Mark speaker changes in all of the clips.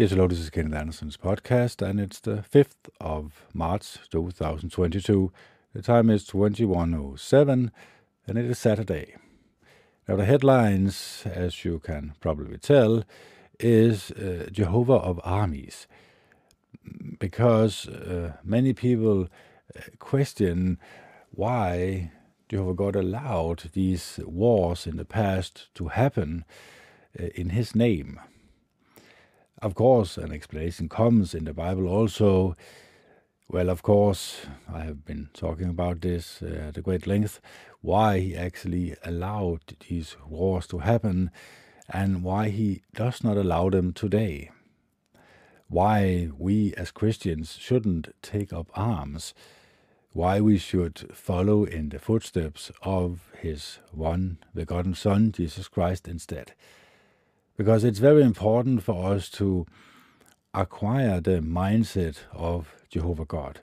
Speaker 1: Yes, hello, this is Kenneth Anderson's podcast, and it's the 5th of March 2022. The time is 21.07, and it is Saturday. Now, the headlines, as you can probably tell, is uh, Jehovah of Armies, because uh, many people uh, question why Jehovah God allowed these wars in the past to happen uh, in His name. Of course, an explanation comes in the Bible also. Well, of course, I have been talking about this uh, at a great length, why he actually allowed these wars to happen and why he does not allow them today. Why we as Christians shouldn't take up arms. Why we should follow in the footsteps of his one begotten Son, Jesus Christ, instead because it's very important for us to acquire the mindset of Jehovah God.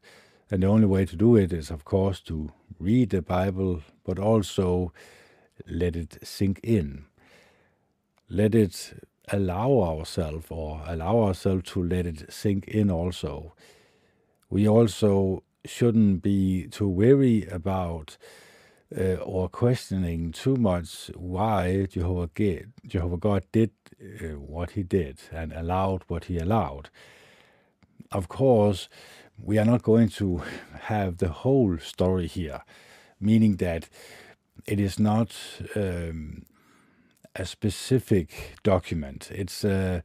Speaker 1: And the only way to do it is, of course, to read the Bible, but also let it sink in. Let it allow ourselves, or allow ourselves to let it sink in also. We also shouldn't be too weary about uh, or questioning too much why Jehovah, Jehovah God did uh, what he did and allowed what he allowed. Of course, we are not going to have the whole story here, meaning that it is not um, a specific document. It's uh,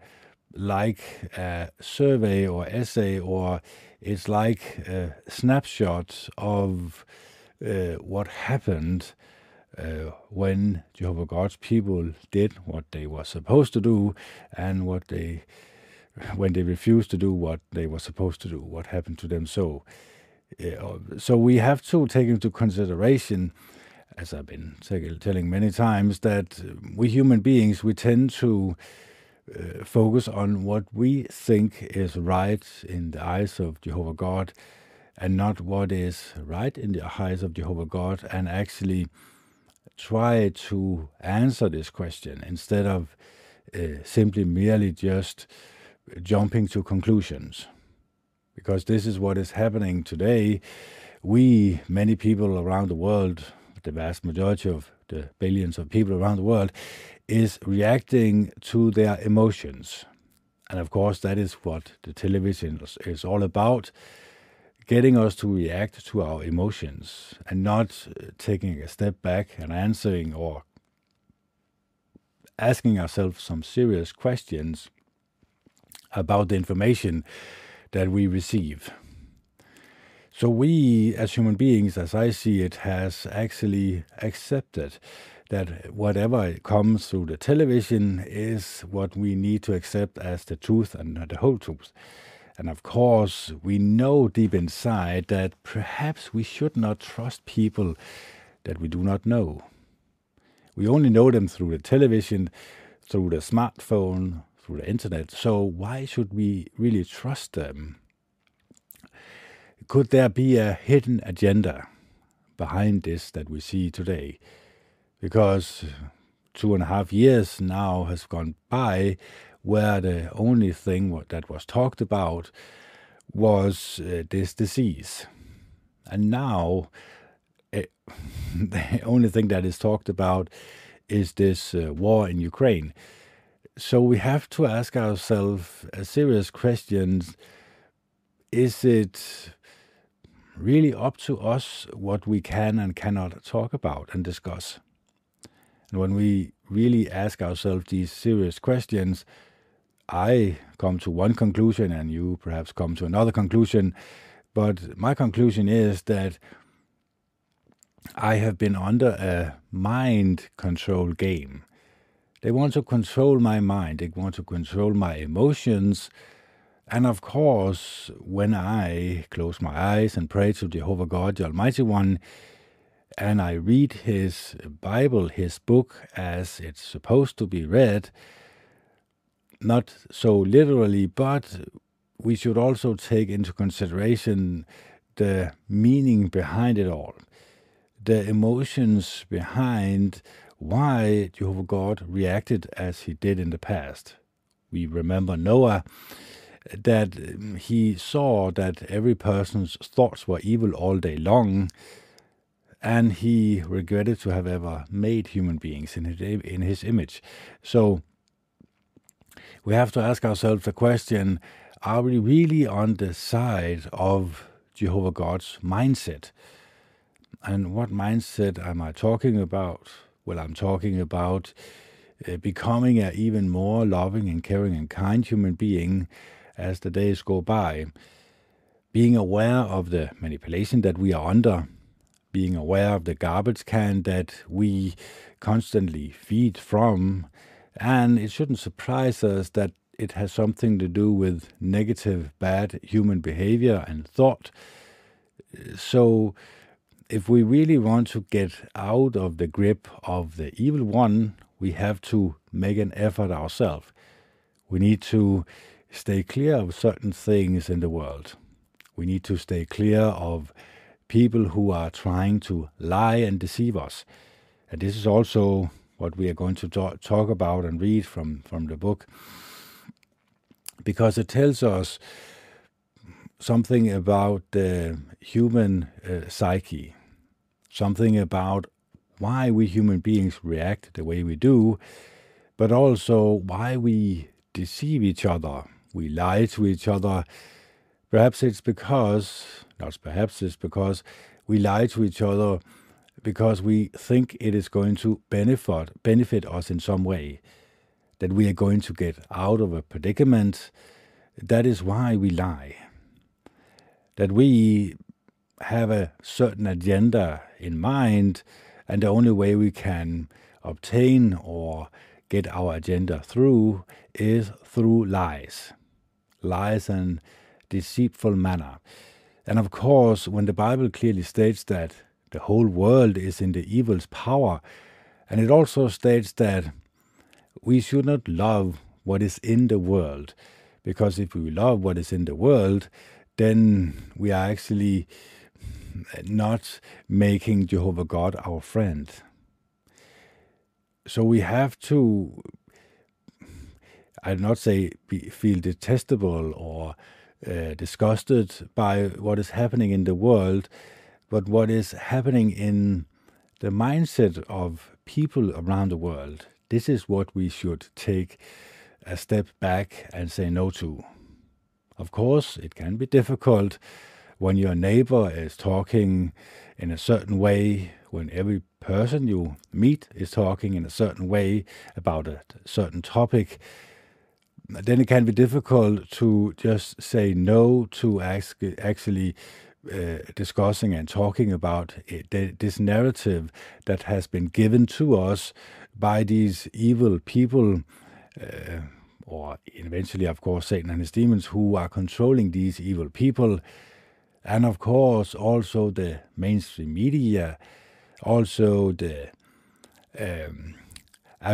Speaker 1: like a survey or essay, or it's like a snapshot of uh, what happened uh, when Jehovah God's people did what they were supposed to do and what they when they refused to do what they were supposed to do, what happened to them. So, uh, so we have to take into consideration, as I've been telling many times, that we human beings we tend to uh, focus on what we think is right in the eyes of Jehovah God and not what is right in the eyes of Jehovah God, and actually try to answer this question instead of uh, simply merely just jumping to conclusions. Because this is what is happening today. We, many people around the world, the vast majority of the billions of people around the world, is reacting to their emotions. And of course, that is what the television is all about getting us to react to our emotions and not uh, taking a step back and answering or asking ourselves some serious questions about the information that we receive. So we, as human beings, as I see it, has actually accepted that whatever comes through the television is what we need to accept as the truth and the whole truth. And of course, we know deep inside that perhaps we should not trust people that we do not know. We only know them through the television, through the smartphone, through the internet. So why should we really trust them? Could there be a hidden agenda behind this that we see today? Because two and a half years now has gone by where the only thing that was talked about was uh, this disease. And now, it, the only thing that is talked about is this uh, war in Ukraine. So we have to ask ourselves a serious questions. Is it really up to us what we can and cannot talk about and discuss? When we really ask ourselves these serious questions, I come to one conclusion and you perhaps come to another conclusion. But my conclusion is that I have been under a mind control game. They want to control my mind, they want to control my emotions. And of course, when I close my eyes and pray to Jehovah God, the Almighty One, and I read His Bible, His book, as it's supposed to be read, not so literally, but we should also take into consideration the meaning behind it all, the emotions behind why Jehovah God reacted as he did in the past. we remember Noah, that he saw that every person's thoughts were evil all day long, and he regretted to have ever made human beings in his, in his image. So we have to ask ourselves the question are we really on the side of Jehovah God's mindset? And what mindset am I talking about? Well, I'm talking about uh, becoming an even more loving and caring and kind human being as the days go by. Being aware of the manipulation that we are under, being aware of the garbage can that we constantly feed from, and it shouldn't surprise us that it has something to do with negative, bad human behavior and thought. So, if we really want to get out of the grip of the evil one, we have to make an effort ourselves. We need to stay clear of certain things in the world. We need to stay clear of people who are trying to lie and deceive us. And this is also what we are going to talk about and read from, from the book, because it tells us something about the human uh, psyche, something about why we human beings react the way we do, but also why we deceive each other, we lie to each other. Perhaps it's because, perhaps it's because we lie to each other because we think it is going to benefit benefit us in some way, that we are going to get out of a predicament. That is why we lie. That we have a certain agenda in mind, and the only way we can obtain or get our agenda through is through lies. Lies and deceitful manner. And of course, when the Bible clearly states that the whole world is in the evil's power. And it also states that we should not love what is in the world, because if we love what is in the world, then we are actually not making Jehovah God our friend. So we have to, I'd not say be, feel detestable or uh, disgusted by what is happening in the world, but what is happening in the mindset of people around the world. This is what we should take a step back and say no to. Of course, it can be difficult when your neighbor is talking in a certain way, when every person you meet is talking in a certain way about a certain topic, then it can be difficult to just say no to ask, actually uh, discussing and talking about it, this narrative that has been given to us by these evil people, uh, or eventually, of course, Satan and his demons, who are controlling these evil people. And of course, also the mainstream media, also the um,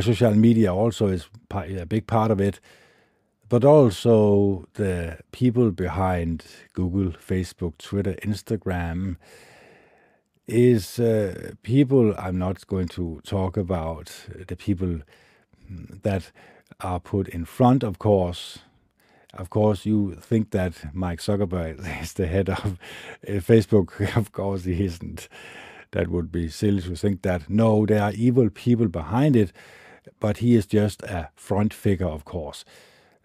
Speaker 1: social media also is a big part of it but also the people behind Google, Facebook, Twitter, Instagram is uh, people. I'm not going to talk about the people that are put in front, of course. Of course, you think that Mike Zuckerberg is the head of uh, Facebook. Of course, he isn't. That would be silly to think that. No, there are evil people behind it, but he is just a front figure, of course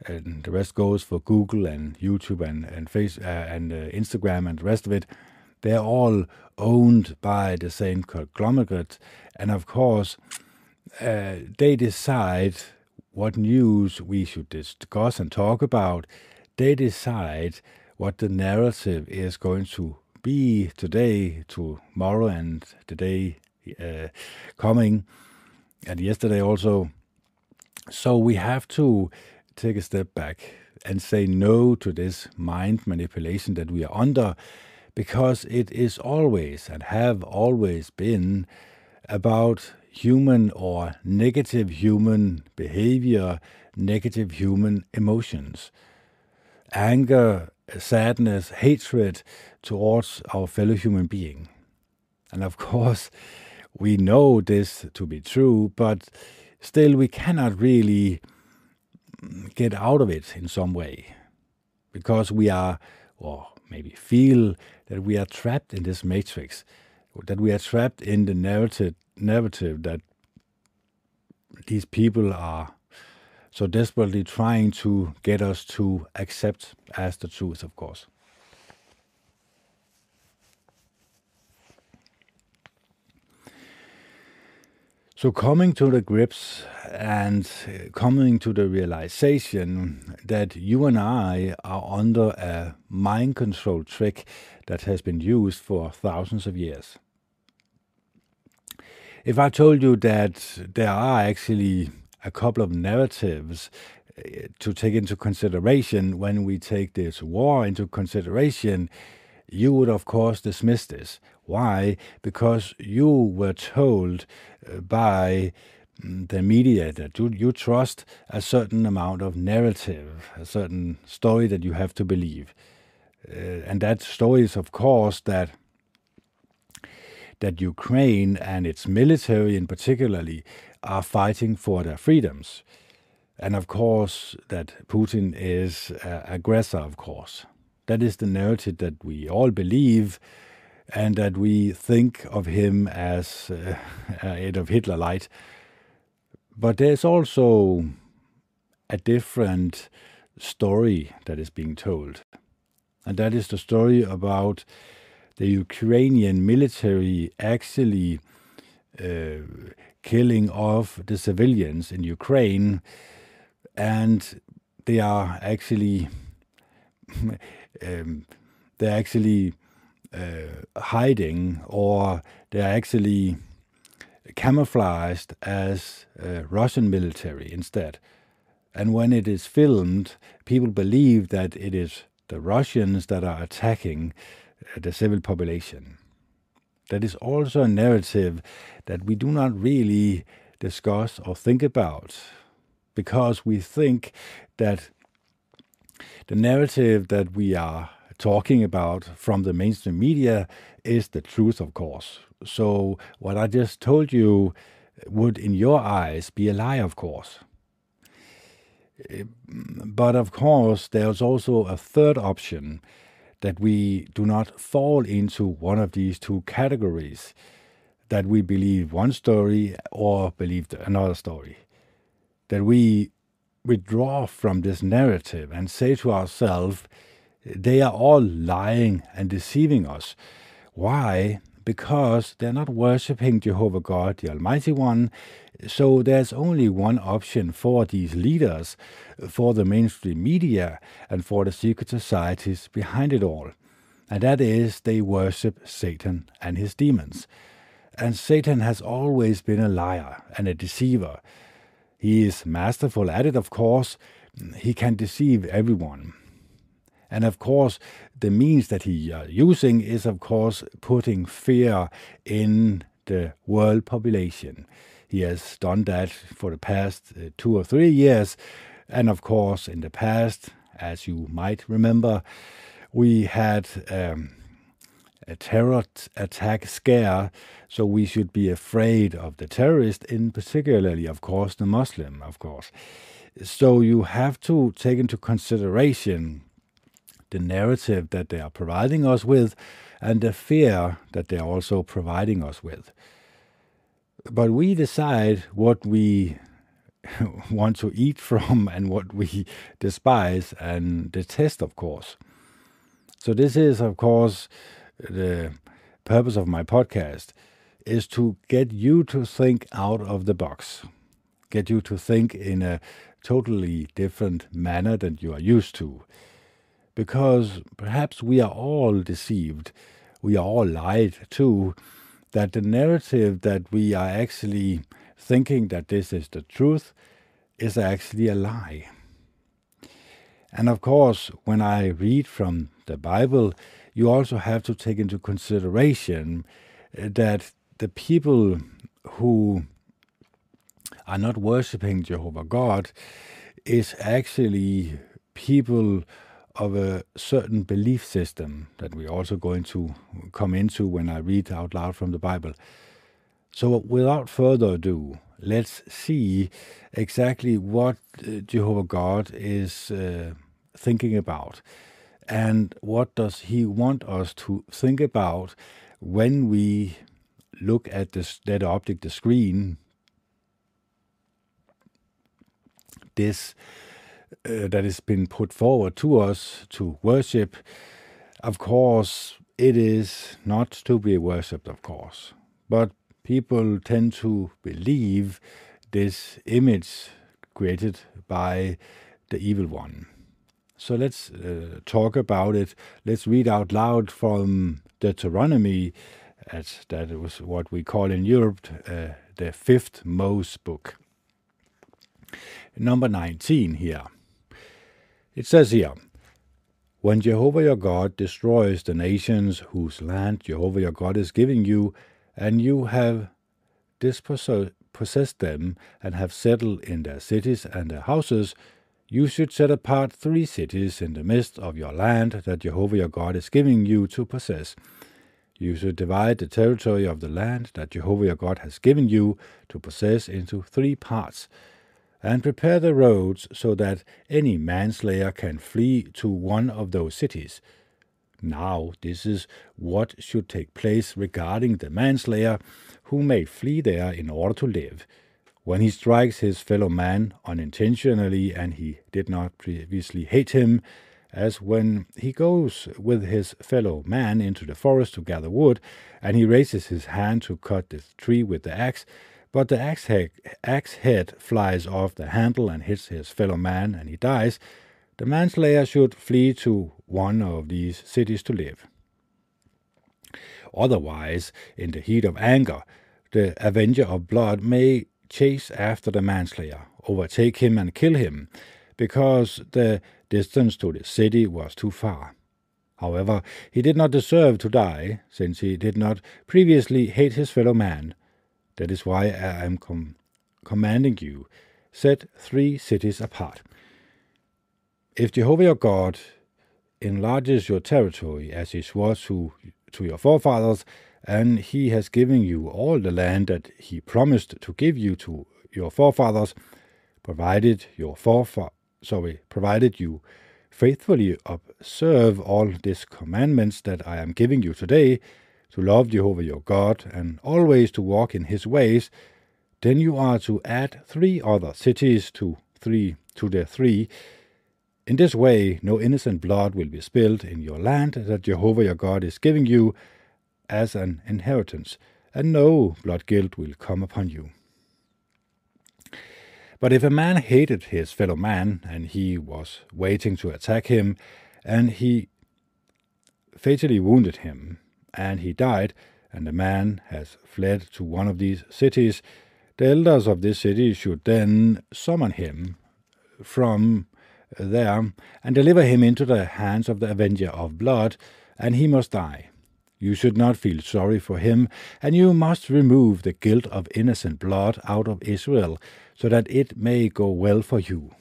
Speaker 1: and the rest goes for Google and YouTube and and Face uh, and uh, Instagram and the rest of it. They're all owned by the same conglomerate, and of course, uh, they decide what news we should discuss and talk about. They decide what the narrative is going to be today, tomorrow, and the day uh, coming, and yesterday also. So we have to take a step back and say no to this mind manipulation that we are under because it is always and have always been about human or negative human behavior, negative human emotions. Anger, sadness, hatred towards our fellow human being. And of course, we know this to be true, but still we cannot really get out of it in some way because we are, or maybe feel that we are trapped in this matrix, that we are trapped in the narrative, narrative that these people are so desperately trying to get us to accept as the truth, of course. So, coming to the grips and coming to the realization that you and I are under a mind control trick that has been used for thousands of years. If I told you that there are actually a couple of narratives uh, to take into consideration when we take this war into consideration, you would, of course, dismiss this. Why? Because you were told uh, by mm, the media that you, you trust a certain amount of narrative, a certain story that you have to believe. Uh, and that story is, of course, that that Ukraine and its military, in particularly, are fighting for their freedoms, and of course that Putin is uh, aggressor. Of course, that is the narrative that we all believe, and that we think of him as uh, Adolf Hitler light. But there's also a different story that is being told, and that is the story about the Ukrainian military actually uh, killing off the civilians in Ukraine, and they are actually um, they're actually uh, hiding or they're actually camouflaged as uh, Russian military instead. And when it is filmed, people believe that it is the Russians that are attacking uh, the civil population. That is also a narrative that we do not really discuss or think about because we think that the narrative that we are talking about from the mainstream media is the truth, of course. So, what I just told you would, in your eyes, be a lie, of course. But of course, there's also a third option that we do not fall into one of these two categories that we believe one story or believe another story. That we withdraw from this narrative and say to ourselves, they are all lying and deceiving us. Why? Because they're not worshipping Jehovah God, the Almighty One. So there's only one option for these leaders, for the mainstream media, and for the secret societies behind it all. And that is they worship Satan and his demons. And Satan has always been a liar and a deceiver. He is masterful at it, of course. He can deceive everyone. And of course, the means that he is uh, using is, of course, putting fear in the world population. He has done that for the past uh, two or three years. And of course, in the past, as you might remember, we had um, a terror attack scare, so we should be afraid of the terrorist, in particularly, of course, the Muslim, of course. So you have to take into consideration the narrative that they are providing us with and the fear that they are also providing us with. But we decide what we want to eat from and what we despise and detest, of course. So, this is, of course, the purpose of my podcast is to get you to think out of the box, get you to think in a totally different manner than you are used to. Because perhaps we are all deceived, we are all lied to, that the narrative that we are actually thinking that this is the truth is actually a lie. And of course, when I read from the Bible, you also have to take into consideration uh, that the people who are not worshiping Jehovah God is actually people of a certain belief system that we're also going to come into when I read out loud from the Bible. So, without further ado, let's see exactly what uh, Jehovah God is uh, thinking about and what does he want us to think about when we look at this that object, the screen, this uh, that has been put forward to us to worship. Of course, it is not to be worshipped, of course, but people tend to believe this image created by the evil one. So let's uh, talk about it. Let's read out loud from Deuteronomy, as that was what we call in Europe uh, the fifth Moses book. Number 19 here. It says here, When Jehovah your God destroys the nations whose land Jehovah your God is giving you, and you have dispossessed them and have settled in their cities and their houses, you should set apart three cities in the midst of your land that Jehovah your God is giving you to possess. You should divide the territory of the land that Jehovah your God has given you to possess into three parts, and prepare the roads so that any manslayer can flee to one of those cities. Now, this is what should take place regarding the manslayer who may flee there in order to live when he strikes his fellow man unintentionally and he did not previously hate him, as when he goes with his fellow man into the forest to gather wood, and he raises his hand to cut the tree with the axe, but the axe head, axe head flies off the handle and hits his fellow man, and he dies, the manslayer should flee to one of these cities to live. Otherwise, in the heat of anger, the avenger of blood may chase after the manslayer, overtake him and kill him, because the distance to the city was too far. However, he did not deserve to die, since he did not previously hate his fellow man. That is why I am com- commanding you, set three cities apart. If Jehovah your God enlarges your territory as he swore to, to your forefathers, and he has given you all the land that he promised to give you to your forefathers, provided your forefa- sorry, provided you faithfully observe all these commandments that I am giving you today, to love Jehovah your God and always to walk in his ways, then you are to add three other cities to three to the three. In this way, no innocent blood will be spilled in your land that Jehovah your God is giving you, as an inheritance, and no blood guilt will come upon you. But if a man hated his fellow man, and he was waiting to attack him, and he fatally wounded him, and he died, and the man has fled to one of these cities, the elders of this city should then summon him from there and deliver him into the hands of the avenger of blood, and he must die. You should not feel sorry for him, and you must remove the guilt of innocent blood out of Israel, so that it may go well for you.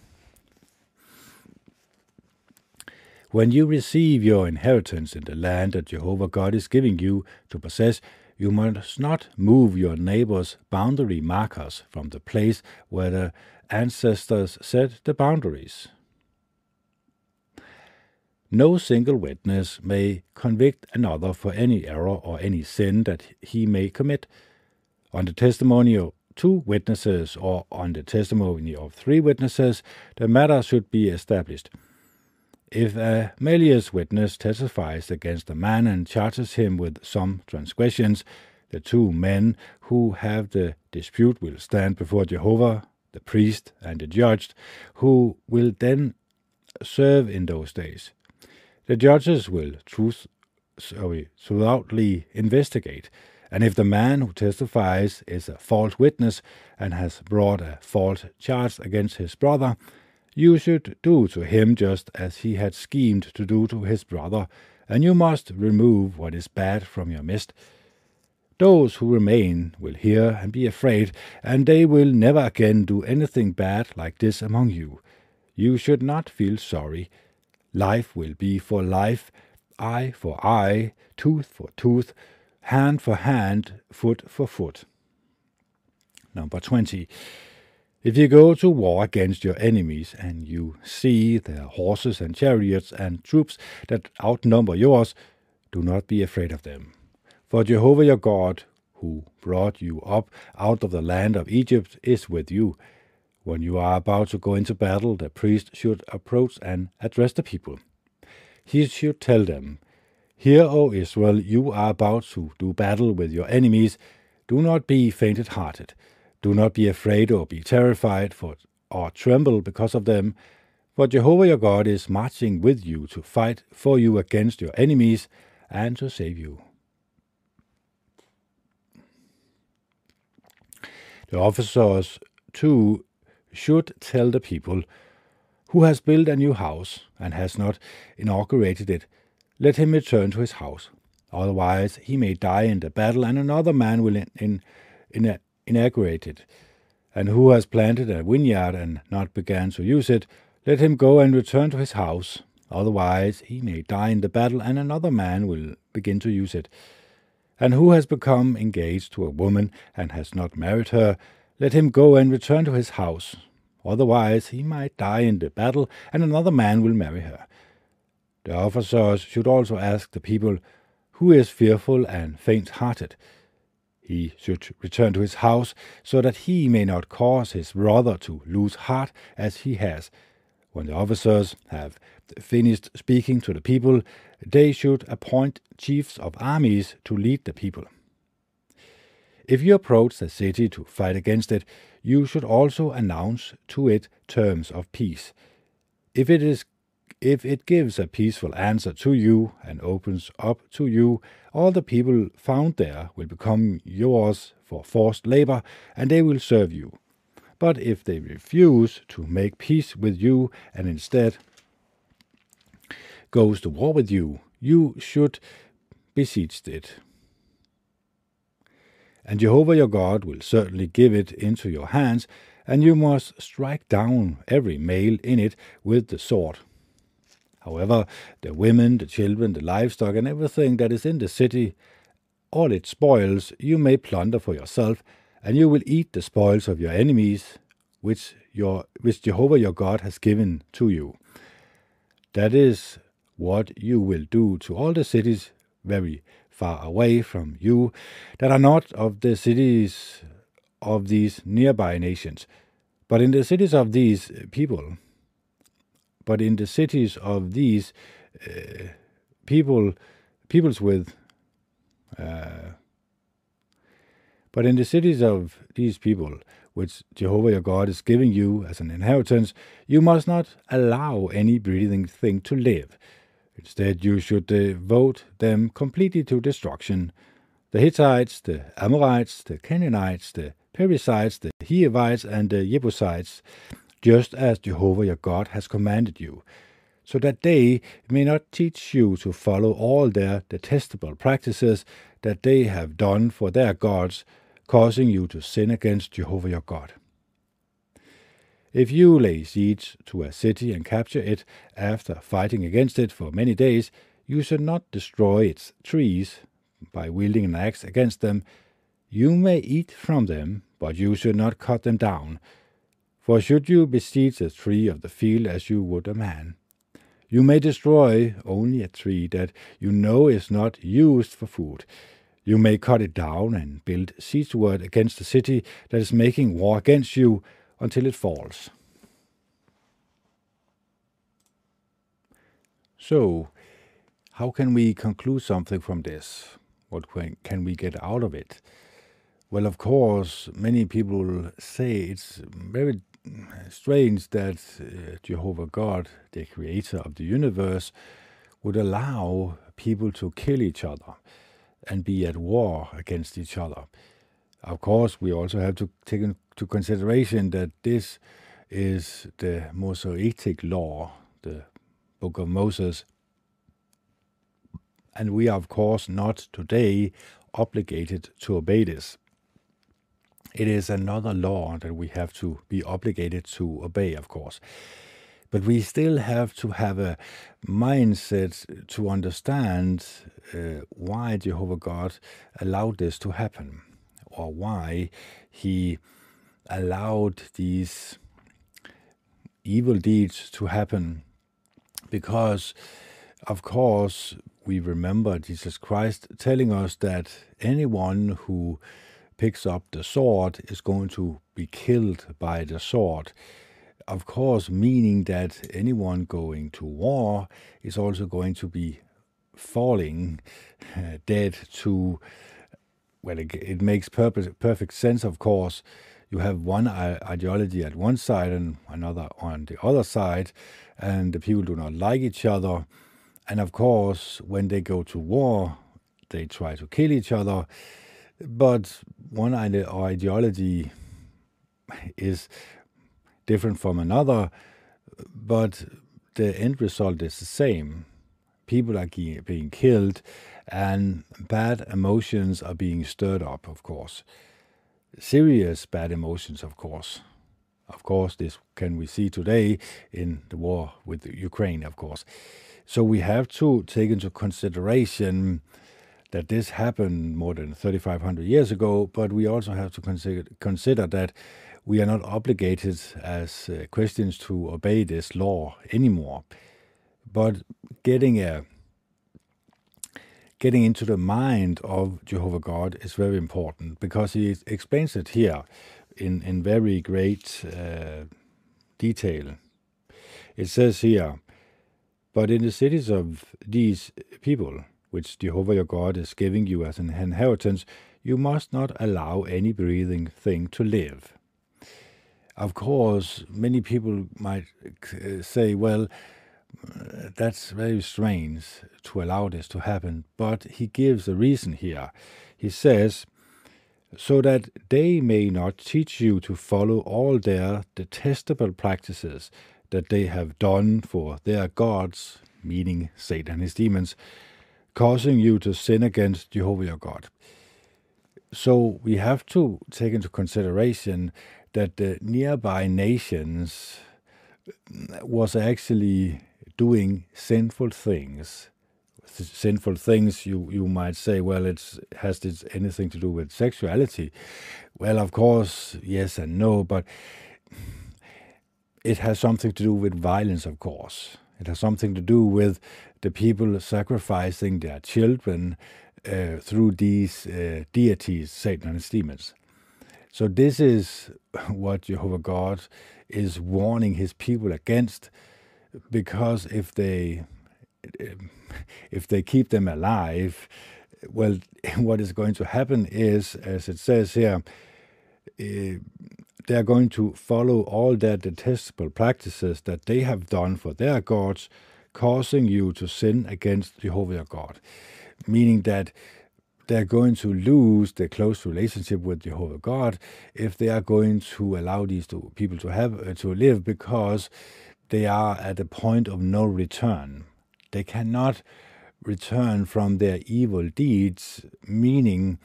Speaker 1: When you receive your inheritance in the land that Jehovah God is giving you to possess, you must not move your neighbor's boundary markers from the place where the ancestors set the boundaries. No single witness may convict another for any error or any sin that he may commit. On the testimony of two witnesses or on the testimony of three witnesses, the matter should be established. If a malicious witness testifies against a man and charges him with some transgressions, the two men who have the dispute will stand before Jehovah, the priest, and the judge, who will then serve in those days. The judges will truth, sorry, thoroughly investigate, and if the man who testifies is a false witness and has brought a false charge against his brother, you should do to him just as he had schemed to do to his brother, and you must remove what is bad from your midst. Those who remain will hear and be afraid, and they will never again do anything bad like this among you. You should not feel sorry Life will be for life, eye for eye, tooth for tooth, hand for hand, foot for foot. number 20. If you go to war against your enemies, and you see their horses and chariots and troops that outnumber yours, do not be afraid of them. For Jehovah your God, who brought you up out of the land of Egypt, is with you. When you are about to go into battle, the priest should approach and address the people. He should tell them, Hear, O Israel, you are about to do battle with your enemies. Do not be fainted hearted. Do not be afraid or be terrified for, or tremble because of them. For Jehovah your God is marching with you to fight for you against your enemies and to save you. The officers, too, should tell the people who has built a new house and has not inaugurated it let him return to his house. Otherwise, he may die in the battle, and another man will in, in, in, inaugurate it. And who has planted a vineyard and not began to use it, let him go and return to his house. Otherwise, he may die in the battle, and another man will begin to use it. And who has become engaged to a woman and has not married her, let him go and return to his house. Otherwise, he might die in the battle, and another man will marry her. The officers should also ask the people, Who is fearful and faint hearted? He should return to his house, so that he may not cause his brother to lose heart as he has. When the officers have finished speaking to the people, they should appoint chiefs of armies to lead the people. If you approach the city to fight against it, you should also announce to it terms of peace. If it is if it gives a peaceful answer to you and opens up to you, all the people found there will become yours for forced labor, and they will serve you. But if they refuse to make peace with you and instead goes to war with you, you should besiege it. And Jehovah your God will certainly give it into your hands, and you must strike down every male in it with the sword. However, the women, the children, the livestock, and everything that is in the city, all its spoils, you may plunder for yourself, and you will eat the spoils of your enemies, which, your, which Jehovah your God has given to you. That is what you will do to all the cities very far away from you that are not of the cities of these nearby nations, but in the cities of these people but in the cities of these uh, people, peoples with, uh, but in the cities of these people, which Jehovah your God is giving you as an inheritance, you must not allow any breathing thing to live. Instead, you should uh, devote them completely to destruction. The Hittites, the Amorites, the Canaanites, the Perizzites, the Hivites, and the Jebusites, just as Jehovah your God has commanded you, so that they may not teach you to follow all their detestable practices that they have done for their gods, causing you to sin against Jehovah your God. If you lay siege to a city and capture it after fighting against it for many days, you should not destroy its trees by wielding an axe against them. You may eat from them, but you should not cut them down, for should you besiege a tree of the field as you would a man? You may destroy only a tree that you know is not used for food. You may cut it down and build siegeworks against the city that is making war against you until it falls. So, how can we conclude something from this? What can we get out of it? Well, of course, many people say it's very strange that uh, Jehovah God, the creator of the universe, would allow people to kill each other and be at war against each other. Of course, we also have to take into consideration that this is the Mosaic law, the book of Moses. And we are, of course, not today obligated to obey this it is another law that we have to be obligated to obey, of course. But we still have to have a mindset to understand uh, why Jehovah God allowed this to happen, or why He allowed these evil deeds to happen because, of course, we remember Jesus Christ telling us that anyone who picks up the sword is going to be killed by the sword. Of course, meaning that anyone going to war is also going to be falling dead to, well, it, it makes purpose, perfect sense, of course. You have one ideology at one side and another on the other side, and the people do not like each other. And of course, when they go to war, they try to kill each other. But one ideology is different from another, but the end result is the same. People are being killed, and bad emotions are being stirred up, of course. Serious bad emotions, of course. Of course, this can we see today in the war with Ukraine, of course. So we have to take into consideration that this happened more than 3,500 years ago, but we also have to consider, consider that we are not obligated as uh, Christians to obey this law anymore. But getting a getting into the mind of Jehovah God is very important because he explains it here in in very great uh, detail. It says here, but in the cities of these people which Jehovah your God is giving you as an inheritance, you must not allow any breathing thing to live. Of course, many people might uh, say, well, that's very strange to allow this to happen, but he gives a reason here. He says, so that they may not teach you to follow all their detestable practices that they have done for their gods, meaning Satan and his demons, causing you to sin against Jehovah your God. So we have to take into consideration that the nearby nations was actually doing sinful things. Sinful things, you, you might say, well, it's has this anything to do with sexuality? Well, of course, yes and no, but it has something to do with violence, of course. It has something to do with the people sacrificing their children uh, through these uh, deities, Satan and his demons. So this is what Jehovah God is warning his people against, because if they if they keep them alive, well, what is going to happen is, as it says here, uh, they are going to follow all their detestable practices that they have done for their gods, causing you to sin against Jehovah your God. Meaning that they're going to lose their close relationship with Jehovah God if they are going to allow these two people to have uh, to live because they are at a point of no return. They cannot return from their evil deeds, meaning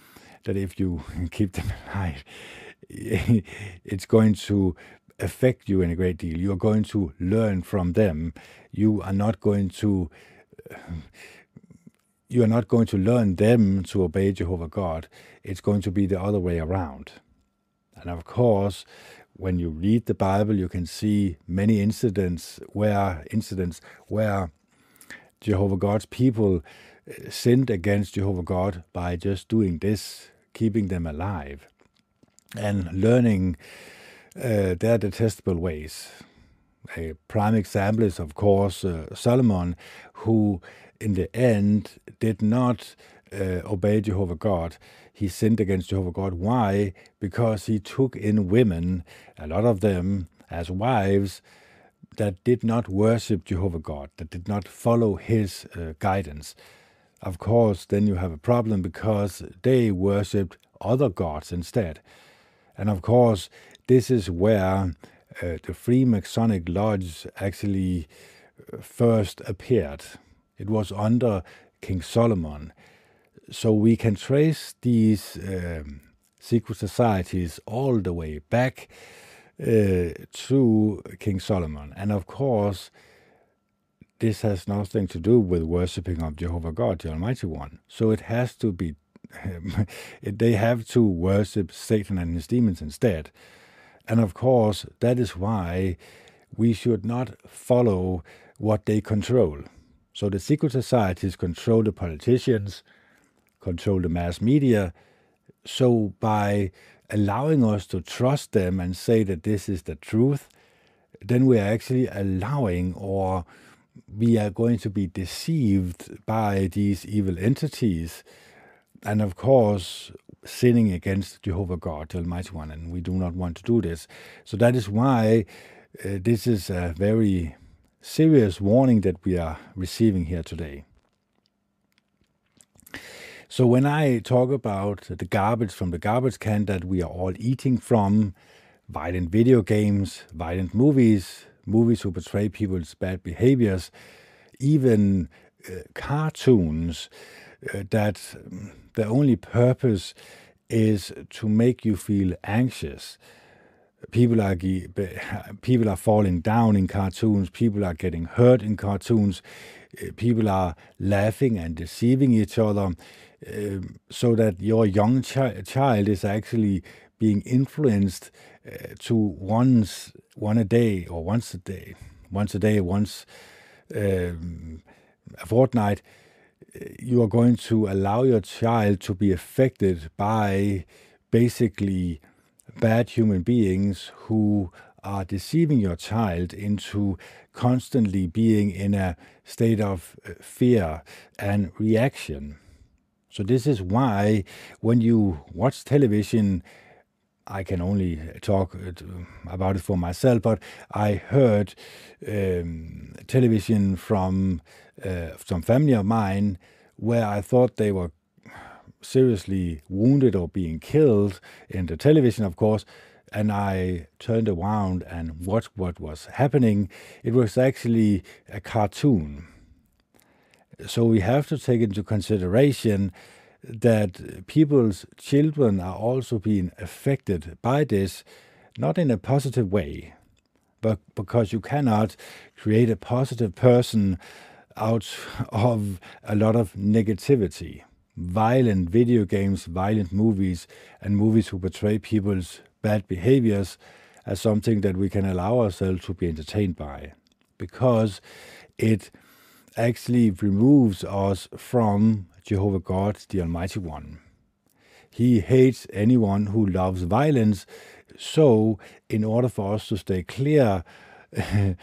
Speaker 1: that if you keep them alive, it's going to affect you in a great deal. You're going to learn from them. You are not going to you are not going to learn them to obey Jehovah God. It's going to be the other way around. And of course, when you read the Bible, you can see many incidents where incidents where Jehovah God's people uh, sinned against Jehovah God by just doing this, keeping them alive and learning uh, their detestable ways. A prime example is, of course, uh, Solomon, who in the end did not uh, obey Jehovah God. He sinned against Jehovah God. Why? Because he took in women, a lot of them, as wives that did not worship Jehovah God, that did not follow his uh, guidance. Of course, then you have a problem because they worshipped other gods instead. And of course, this is where uh, the Freemasonic Lodge actually uh, first appeared. It was under King Solomon. So we can trace these um, secret societies all the way back uh, to King Solomon. And of course, this has nothing to do with worshipping of Jehovah God, the Almighty One. So it has to be they have to worship Satan and his demons instead. And of course, that is why we should not follow what they control. So the secret societies control the politicians, control the mass media. So by allowing us to trust them and say that this is the truth, then we are actually allowing or we are going to be deceived by these evil entities. And of course, sinning against Jehovah God, the Almighty One, and we do not want to do this. So that is why uh, this is a very serious warning that we are receiving here today. So when I talk about the garbage from the garbage can that we are all eating from, violent video games, violent movies, movies who portray people's bad behaviors, even uh, cartoons uh, that um, the only purpose is to make you feel anxious. People are people are falling down in cartoons. People are getting hurt in cartoons. Uh, people are laughing and deceiving each other, so that your young chi- child is actually being influenced uh, to once one a day or once a day, once a day, once um, a fortnight, you are going to allow your child to be affected by basically bad human beings who are deceiving your child into constantly being in a state of uh, fear and reaction. So, this is why when you watch television, I can only talk uh, about it for myself, but I heard um, television from uh, some family of mine where I thought they were seriously wounded or being killed in the television, of course. And I turned around and watched what was happening. It was actually a cartoon. So we have to take into consideration that people's children are also being affected by this, not in a positive way, but because you cannot create a positive person out of a lot of negativity. Violent video games, violent movies, and movies who portray people's bad behaviors as something that we can allow ourselves to be entertained by because it actually removes us from Jehovah God, the Almighty One. He hates anyone who loves violence. So, in order for us to stay clear uh,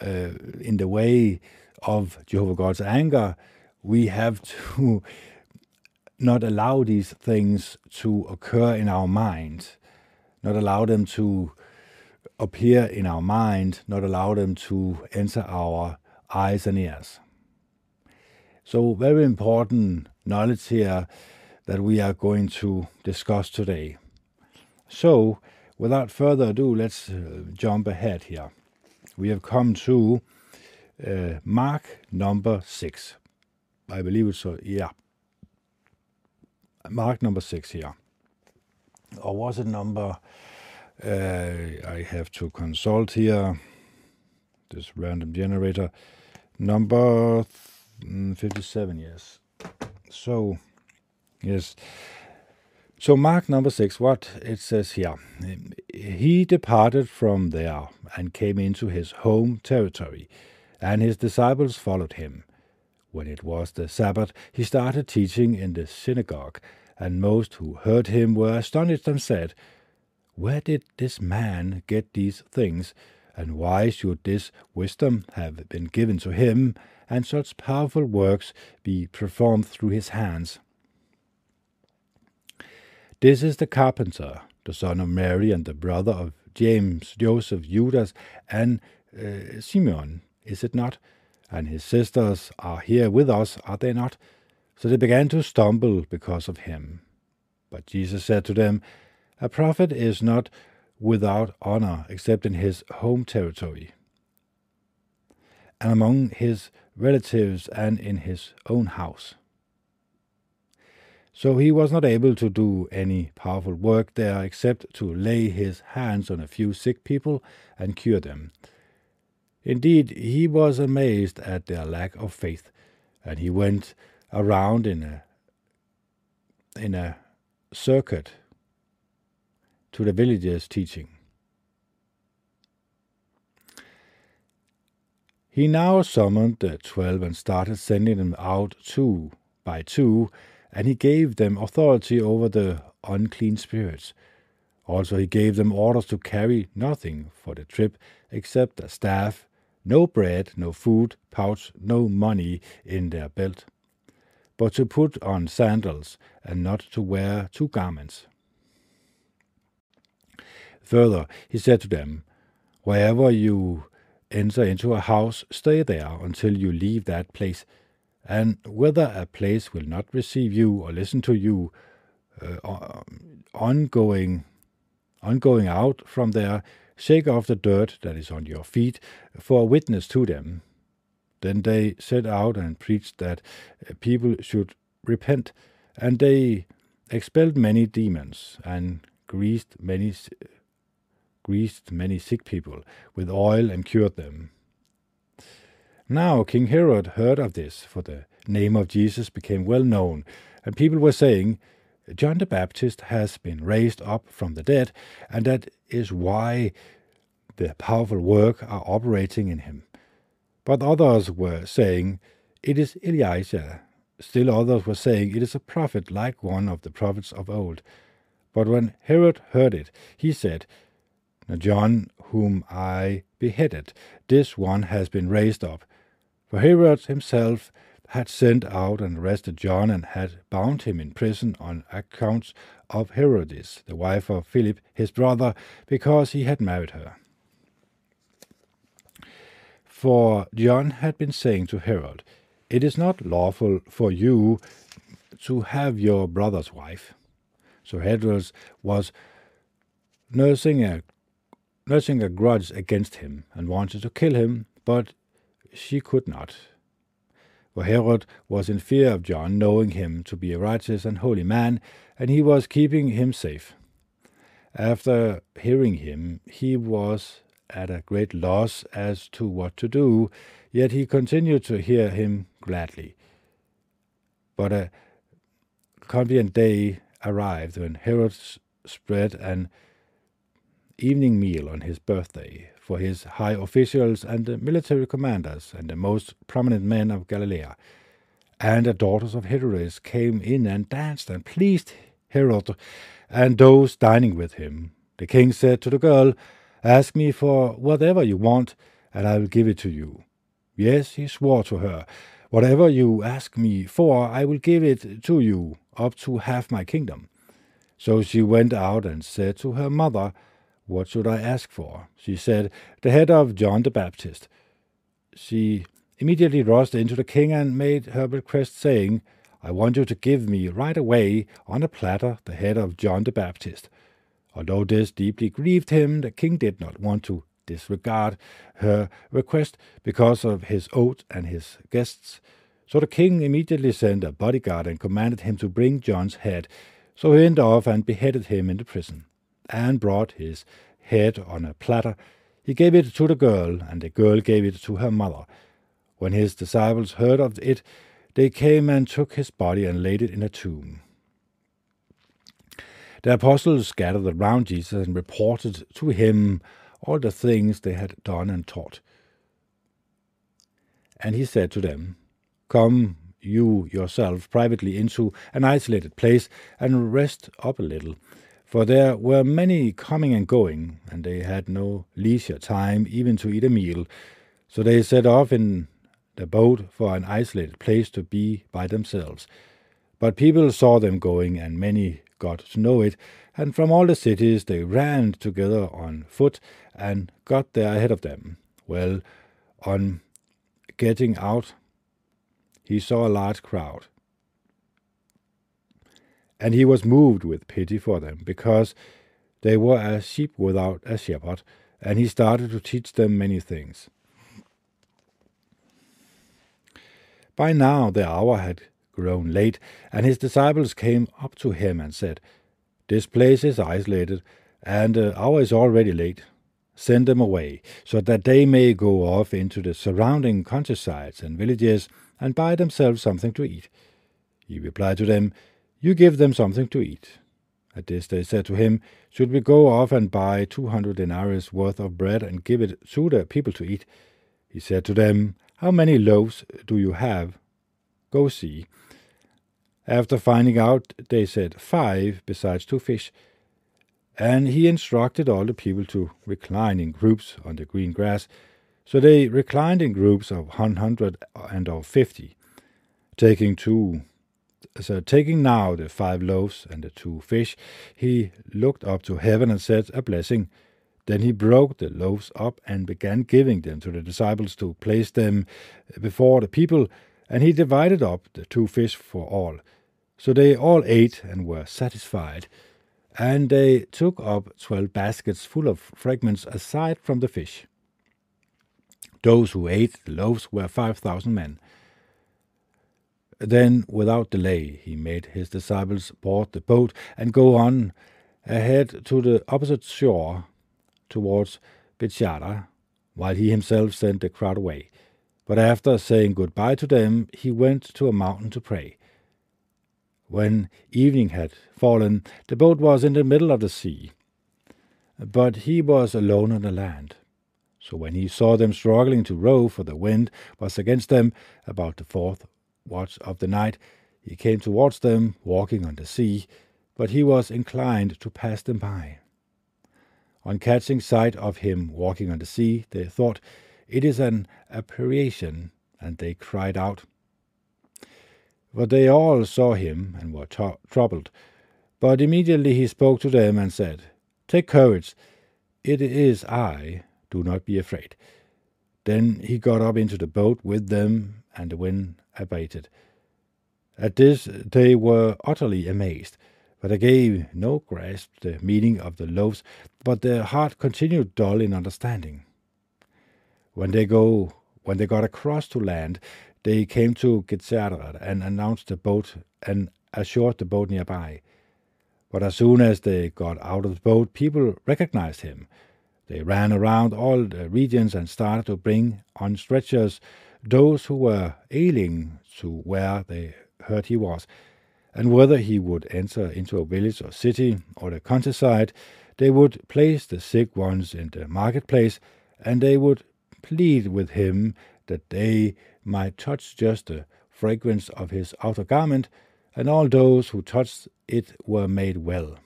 Speaker 1: in the way of Jehovah God's anger, we have to not allow these things to occur in our mind, not allow them to appear in our mind, not allow them to enter our eyes and ears. So, very important knowledge here that we are going to discuss today. So, without further ado, let's uh, jump ahead here. We have come to uh, Mark number six. I believe it's, uh, yeah. Mark number six here. Or was it number? Uh, I have to consult here. This random generator. Number mm, 57, yes. So, yes. So, Mark number six, what it says here He departed from there and came into his home territory, and his disciples followed him. When it was the Sabbath, he started teaching in the synagogue, and most who heard him were astonished and said, Where did this man get these things? And why should this wisdom have been given to him? and such powerful works be performed through his hands. This is the carpenter, the son of Mary and the brother of James, Joseph, Judas, and uh, Simeon, is it not? And his sisters are here with us, are they not? So they began to stumble because of him. But Jesus said to them, A prophet is not without honor except in his home territory and among his relatives and in his own house. So he was not able to do any powerful work there except to lay his hands on a few sick people and cure them. Indeed, he was amazed at their lack of faith, and he went around in a in a circuit to the villagers' teaching. He now summoned the twelve and started sending them out two by two, and he gave them authority over the unclean spirits. Also, he gave them orders to carry nothing for the trip except a staff, no bread, no food, pouch, no money in their belt, but to put on sandals and not to wear two garments. Further, he said to them, Wherever you enter into a house, stay there until you leave that place. And whether a place will not receive you or listen to you, uh, ongoing, ongoing out from there, shake off the dirt that is on your feet for a witness to them. Then they set out and preached that people should repent, and they expelled many demons and greased many greased many sick people with oil and cured them. Now King Herod heard of this, for the name of Jesus became well known, and people were saying, John the Baptist has been raised up from the dead, and that is why the powerful work are operating in him. But others were saying, It is Elijah. Still others were saying, It is a prophet like one of the prophets of old. But when Herod heard it, he said, John, whom I beheaded, this one has been raised up. For Herod himself had sent out and arrested John and had bound him in prison on account of Herodias, the wife of Philip, his brother, because he had married her. For John had been saying to Herod, It is not lawful for you to have your brother's wife. So Herod was nursing a nursing a grudge against him and wanted to kill him, but she could not. For Herod was in fear of John, knowing him to be a righteous and holy man, and he was keeping him safe. After hearing him, he was at a great loss as to what to do, yet he continued to hear him gladly. But a convenient day arrived when Herod spread an evening meal on his birthday for his high officials and military commanders and the most prominent men of Galilee. And the daughters of Herod came in and danced and pleased Herod and those dining with him. The king said to the girl, Ask me for whatever you want, and I will give it to you. Yes, he swore to her, Whatever you ask me for, I will give it to you, up to half my kingdom. So she went out and said to her mother, what should I ask for? She said, The head of John the Baptist. She immediately rushed into the king and made her request, saying, I want you to give me right away on a platter the head of John the Baptist. Although this deeply grieved him, the king did not want to disregard her request because of his oath and his guests. So the king immediately sent a bodyguard and commanded him to bring John's head. So he went off and beheaded him in the prison and brought his head on a platter. He gave it to the girl, and the girl gave it to her mother. When his disciples heard of it, they came and took his body and laid it in a tomb. The apostles gathered around Jesus and reported to him all the things they had done and taught. And he said to them, Come you yourself privately into an isolated place and rest up a little for there were many coming and going, and they had no leisure time even to eat a meal. So they set off in the boat for an isolated place to be by themselves. But people saw them going, and many got to know it, and from all the cities they ran together on foot and got there ahead of them. Well, on getting out, he saw a large crowd and he was moved with pity for them, because they were as sheep without a shepherd, and he started to teach them many things. By now the hour had grown late, and his disciples came up to him and said, This place is isolated, and the hour is already late. Send them away, so that they may go off into the surrounding countrysides and villages and buy themselves something to eat. He replied to them, you give them something to eat. At this they said to him, Should we go off and buy two hundred denarii worth of bread and give it to the people to eat? He said to them, How many loaves do you have? Go see. After finding out, they said, Five, besides two fish. And he instructed all the people to recline in groups on the green grass. So they reclined in groups of one hundred and of fifty, taking two. So taking now the five loaves and the two fish, he looked up to heaven and said a blessing. Then he broke the loaves up and began giving them to the disciples to place them before the people, and he divided up the two fish for all. So they all ate and were satisfied. And they took up twelve baskets full of fragments aside from the fish. Those who ate the loaves were five thousand men. Then, without delay, he made his disciples board the boat and go on ahead to the opposite shore towards Bethsaida, while he himself sent the crowd away. But after saying goodbye to them, he went to a mountain to pray. When evening had fallen, the boat was in the middle of the sea, but he was alone on the land. So when he saw them struggling to row, for the wind was against them, about the fourth watch of the night, he came towards them, walking on the sea, but he was inclined to pass them by. On catching sight of him walking on the sea, they thought, It is an apparition, and they cried out. But they all saw him and were troubled. But immediately he spoke to them and said, Take courage, it is I, do not be afraid. Then he got up into the boat with them, and the wind abated. At this they were utterly amazed, but they gave no grasp the meaning of the loaves, but their heart continued dull in understanding. When they go when they got across to land, they came to Gennesaret and announced the boat and assured the boat nearby. But as soon as they got out of the boat, people recognized him. They ran around all the regions and started to bring on stretchers those who were ailing to where they heard he was, and whether he would enter into a village or city or the countryside, they would place the sick ones in the marketplace, and they would plead with him that they might touch just the fragrance of his outer garment, and all those who touched it were made well.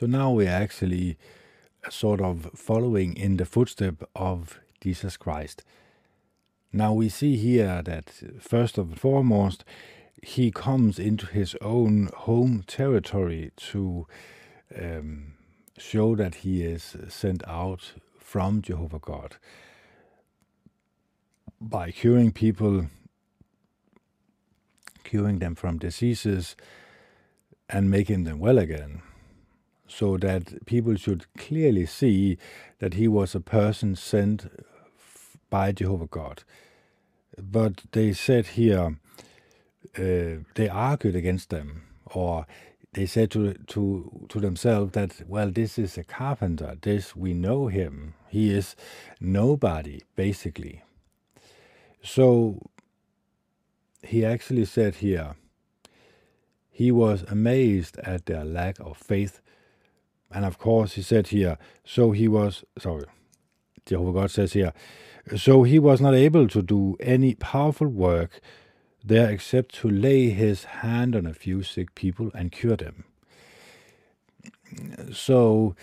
Speaker 1: So now we're actually sort of following in the footstep of Jesus Christ. Now we see here that first and foremost, he comes into his own home territory to um, show that he is sent out from Jehovah God by curing people, curing them from diseases, and making them well again so that people should clearly see that he was a person sent by Jehovah God. But they said here, uh, they argued against them, or they said to to to themselves that well, this is a carpenter. This we know him. He is nobody, basically. So he actually said here, he was amazed at their lack of faith and of course, he said here, so he was, sorry, Jehovah God says here, so he was not able to do any powerful work there except to lay his hand on a few sick people and cure them. So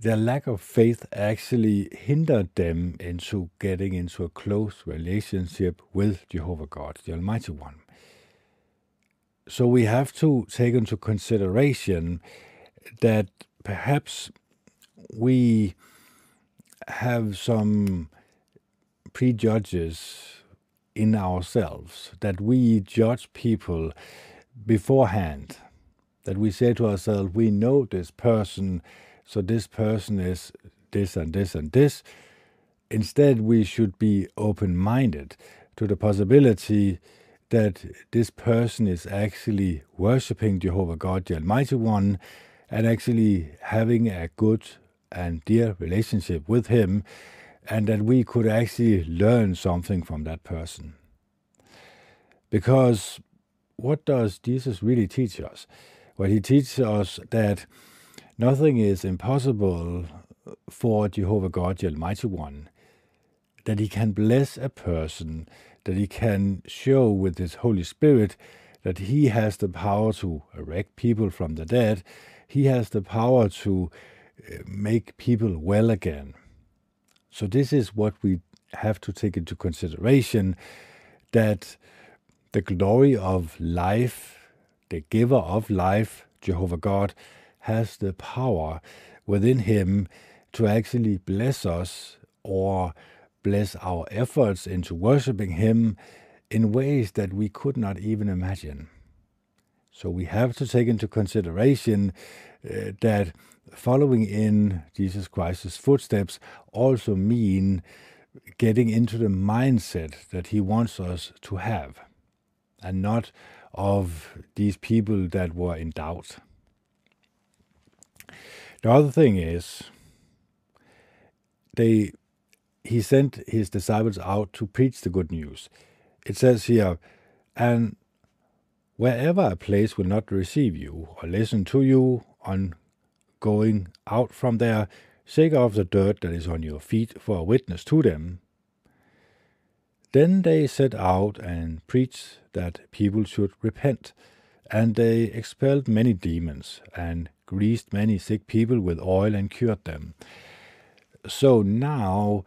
Speaker 1: their lack of faith actually hindered them into getting into a close relationship with Jehovah God, the Almighty One. So we have to take into consideration that perhaps we have some prejudges in ourselves that we judge people beforehand that we say to ourselves we know this person so this person is this and this and this. Instead we should be open minded to the possibility that this person is actually worshiping Jehovah God the Almighty One and actually having a good and dear relationship with him, and that we could actually learn something from that person. Because what does Jesus really teach us? Well, he teaches us that Nothing is impossible for Jehovah God, the Almighty One, that He can bless a person, that He can show with His Holy Spirit that He has the power to erect people from the dead, He has the power to uh, make people well again. So, this is what we have to take into consideration that the glory of life, the giver of life, Jehovah God, has the power within him to actually bless us or bless our efforts into worshiping him in ways that we could not even imagine. So we have to take into consideration uh, that following in Jesus Christ's footsteps also mean getting into the mindset that he wants us to have and not of these people that were in doubt. The other thing is, they he sent his disciples out to preach the good news. It says here, and wherever a place will not receive you or listen to you on going out from there, shake off the dirt that is on your feet for a witness to them. Then they set out and preached that people should repent, and they expelled many demons and greased many sick people with oil and cured them. So now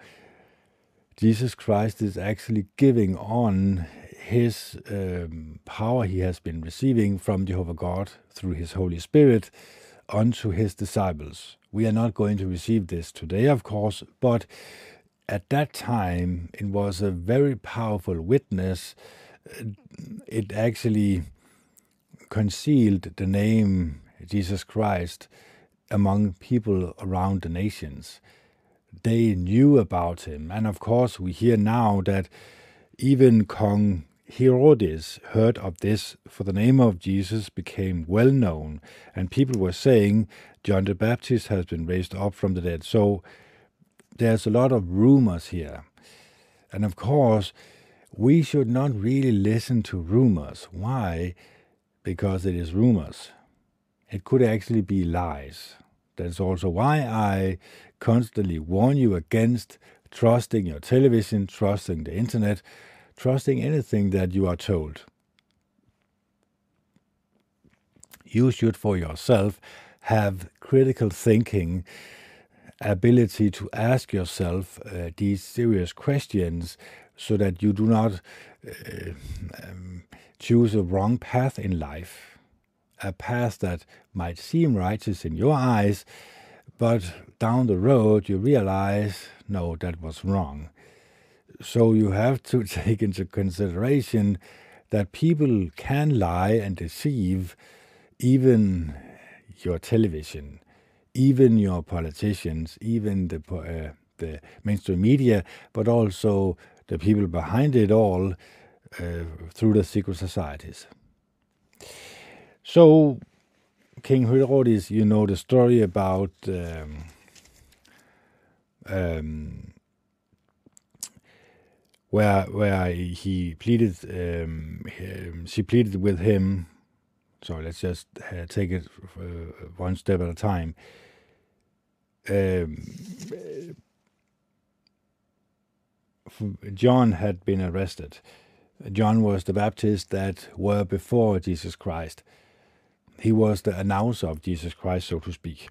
Speaker 1: Jesus Christ is actually giving on his um, power he has been receiving from Jehovah God through his Holy Spirit unto his disciples. We are not going to receive this today, of course, but at that time it was a very powerful witness. It actually concealed the name Jesus Christ among people around the nations. They knew about him, and of course, we hear now that even Kong Herodes heard of this, for the name of Jesus became well known, and people were saying, John the Baptist has been raised up from the dead. So there's a lot of rumors here. And of course, we should not really listen to rumors. Why? Because it is rumors. It could actually be lies. That's also why I constantly warn you against trusting your television, trusting the internet, trusting anything that you are told. You should, for yourself, have critical thinking, ability to ask yourself uh, these serious questions so that you do not uh, um, choose a wrong path in life, a path that might seem righteous in your eyes, but down the road you realize, no, that was wrong. So you have to take into consideration that people can lie and deceive even your television, even your politicians, even the uh, the mainstream media, but also the people behind it all uh, through the secret societies. So, King Herodes, you know the story about um, um, where where he pleaded, um, she pleaded with him. So let's just uh, take it uh, one step at a time. Um, John had been arrested. John was the Baptist that were before Jesus Christ. He was the announcer of Jesus Christ, so to speak.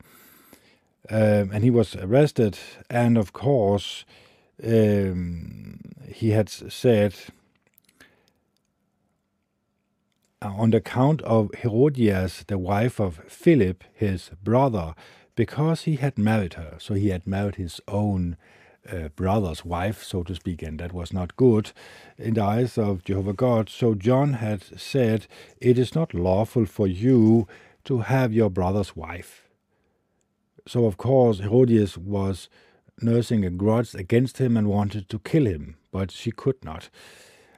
Speaker 1: Um, and he was arrested, and of course, um, he had said, uh, on the account of Herodias, the wife of Philip, his brother, because he had married her. So he had married his own uh, brother's wife, so to speak, and that was not good in the eyes of Jehovah God. So John had said, It is not lawful for you to have your brother's wife. So, of course, Herodias was nursing a grudge against him and wanted to kill him, but she could not.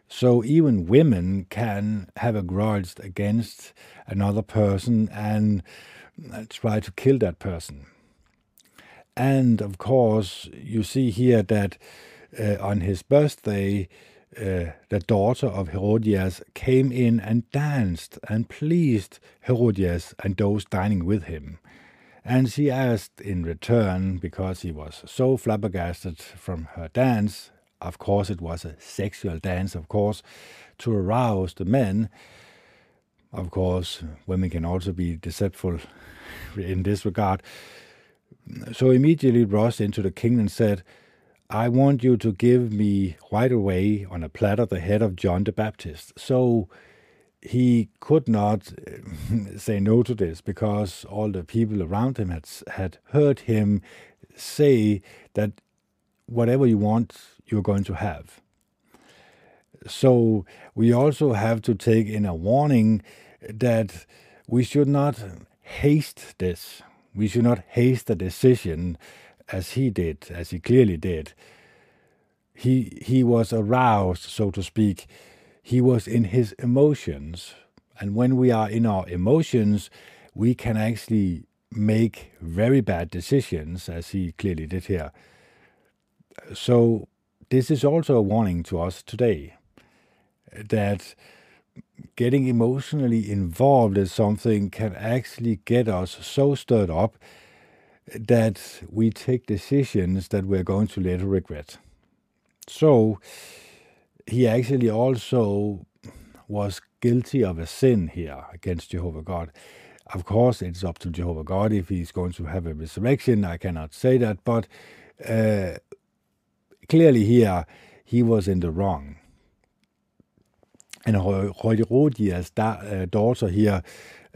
Speaker 1: So even women can have a grudge against another person and try to kill that person. And of course, you see here that uh, on his birthday, uh, the daughter of Herodias came in and danced and pleased Herodias and those dining with him. And she asked in return, because he was so flabbergasted from her dance, of course it was a sexual dance, of course, to arouse the men. Of course, women can also be deceitful in this regard. So immediately rushed into the king and said, I want you to give me right away on a platter the head of John the Baptist. So he could not say no to this because all the people around him had had heard him say that whatever you want, you're going to have. So we also have to take in a warning that we should not haste this. We should not haste the decision as he did, as he clearly did. He, he was aroused, so to speak. He was in his emotions. And when we are in our emotions, we can actually make very bad decisions, as he clearly did here. So, this is also a warning to us today that getting emotionally involved in something can actually get us so stirred up that we take decisions that we're going to later regret. So he actually also was guilty of a sin here against Jehovah God. Of course, it's up to Jehovah God if he's going to have a resurrection. I cannot say that, but uh, clearly here he was in the wrong. And Herodias' uh, daughter here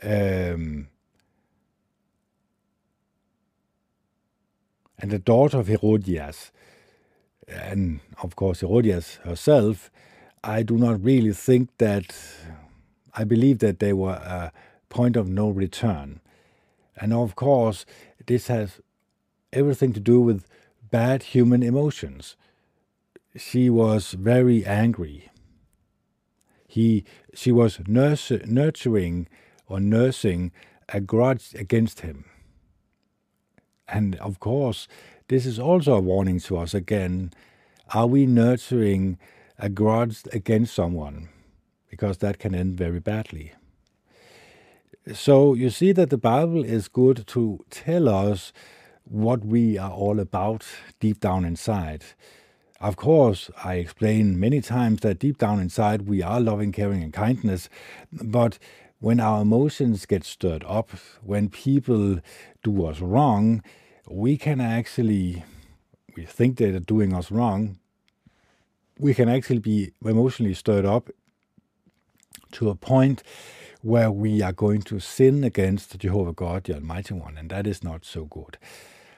Speaker 1: um, and the daughter of Herodias, and of course Herodias herself, I do not really think that, I believe that they were a point of no return. And of course, this has everything to do with bad human emotions. She was very angry. He, she was nurse, nurturing or nursing a grudge against him. And of course, this is also a warning to us again. Are we nurturing a grudge against someone? Because that can end very badly. So you see that the Bible is good to tell us what we are all about deep down inside. Of course, I explain many times that deep down inside we are loving, caring, and kindness, but when our emotions get stirred up, when people do us wrong, we can actually, we think they're doing us wrong, we can actually be emotionally stirred up to a point where we are going to sin against Jehovah God, the Almighty One, and that is not so good.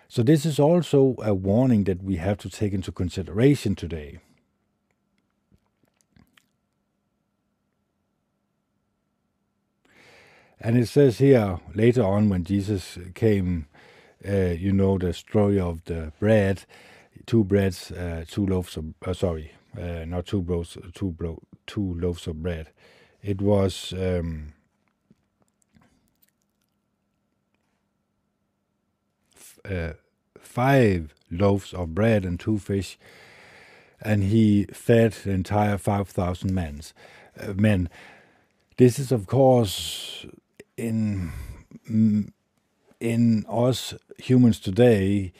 Speaker 1: So, this is also a warning that we have to take into consideration today. And it says here later on when Jesus came, uh, you know, the story of the bread, two breads, uh, two loaves of, uh, sorry, uh, not two loaves, two, bro- two loaves of bread. It was um, uh, five loaves of bread and two fish, and he fed the entire 5,000 men. Uh, men. This is, of course, in in us humans today,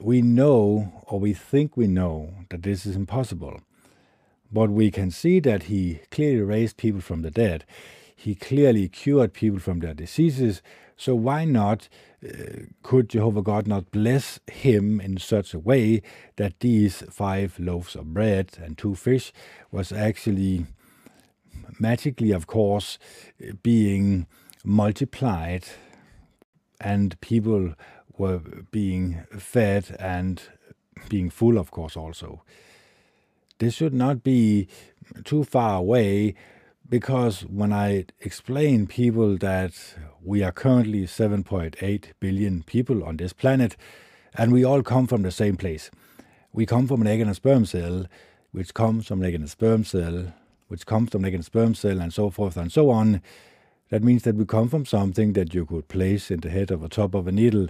Speaker 1: we know or we think we know that this is impossible. But we can see that he clearly raised people from the dead. He clearly cured people from their diseases. So why not uh, could Jehovah God not bless him in such a way that these five loaves of bread and two fish was actually magically, of course, being multiplied and people were being fed and being full, of course, also. This should not be too far away because when I explain people that we are currently 7.8 billion people on this planet and we all come from the same place. We come from an egg and a sperm cell, which comes from an egg and a sperm cell, which comes from an egg and a sperm cell, and so forth and so on. That means that we come from something that you could place in the head of a top of a needle,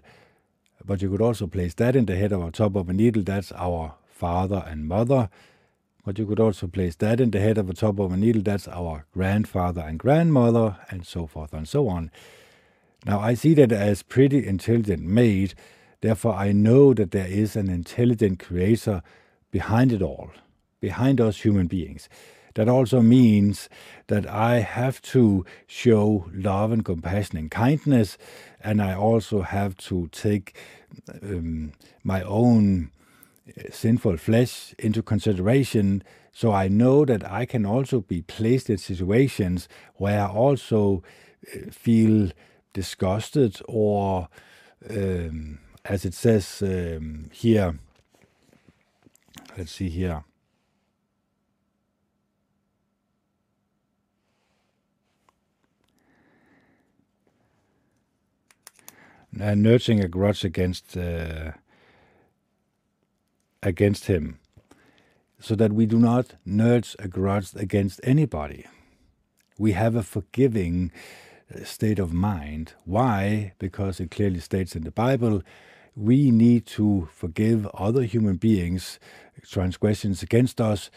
Speaker 1: but you could also place that in the head of a top of a needle. That's our father and mother. But you could also place that in the head of a top of a needle. That's our grandfather and grandmother, and so forth and so on. Now, I see that as pretty intelligent made, therefore, I know that there is an intelligent creator behind it all, behind us human beings. That also means that I have to show love and compassion and kindness, and I also have to take um, my own uh, sinful flesh into consideration. So I know that I can also be placed in situations where I also uh, feel disgusted or, um, as it says um, here, let's see here. Uh, nurturing a grudge against uh, against him, so that we do not nurture a grudge against anybody. We have a forgiving state of mind. Why? Because it clearly states in the Bible we need to forgive other human beings transgressions against us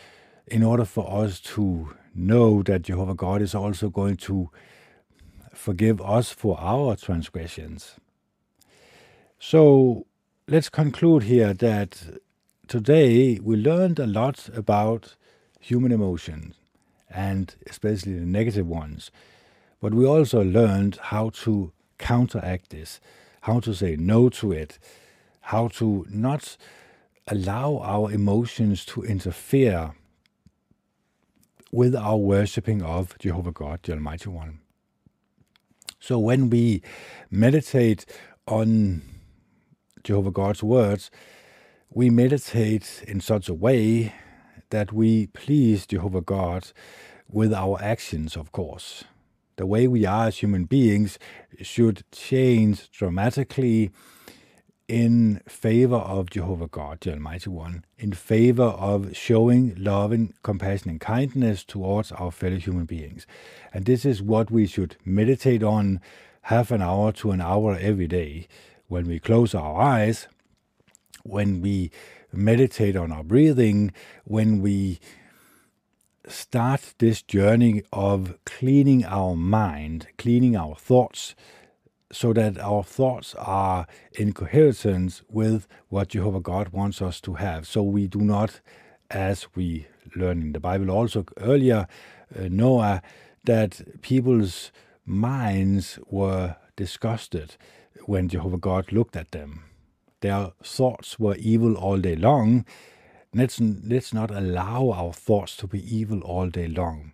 Speaker 1: in order for us to know that Jehovah God is also going to forgive us for our transgressions. So let's conclude here that today we learned a lot about human emotions and especially the negative ones. But we also learned how to counteract this, how to say no to it, how to not allow our emotions to interfere with our worshipping of Jehovah God, the Almighty One. So when we meditate on Jehovah God's words, we meditate in such a way that we please Jehovah God with our actions, of course the way we are as human beings should change dramatically in favor of Jehovah God, the Almighty One, in favor of showing love and compassion and kindness towards our fellow human beings. And this is what we should meditate on half an hour to an hour every day when we close our eyes, when we meditate on our breathing, when we start this journey of cleaning our mind, cleaning our thoughts, so that our thoughts are in coherence with what Jehovah God wants us to have. So we do not, as we learn in the Bible also earlier, uh, Noah, that people's minds were disgusted when Jehovah God looked at them. Their thoughts were evil all day long, Let's, let's not allow our thoughts to be evil all day long.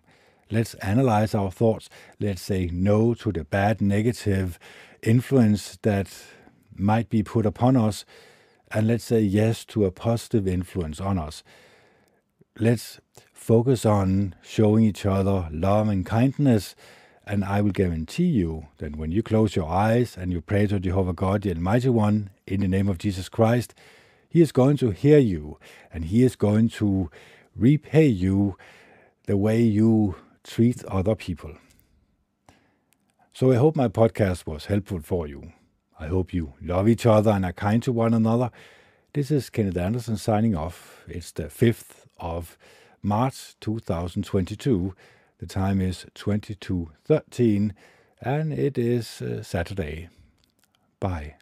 Speaker 1: Let's analyze our thoughts. Let's say no to the bad, negative influence that might be put upon us. And let's say yes to a positive influence on us. Let's focus on showing each other love and kindness. And I will guarantee you that when you close your eyes and you pray to Jehovah God, the Almighty One, in the name of Jesus Christ, he is going to hear you and He is going to repay you the way you treat other people. So I hope my podcast was helpful for you. I hope you love each other and are kind to one another. This is Kenneth Anderson signing off. It's the 5th of March 2022. The time is 22:13 and it is uh, Saturday. Bye.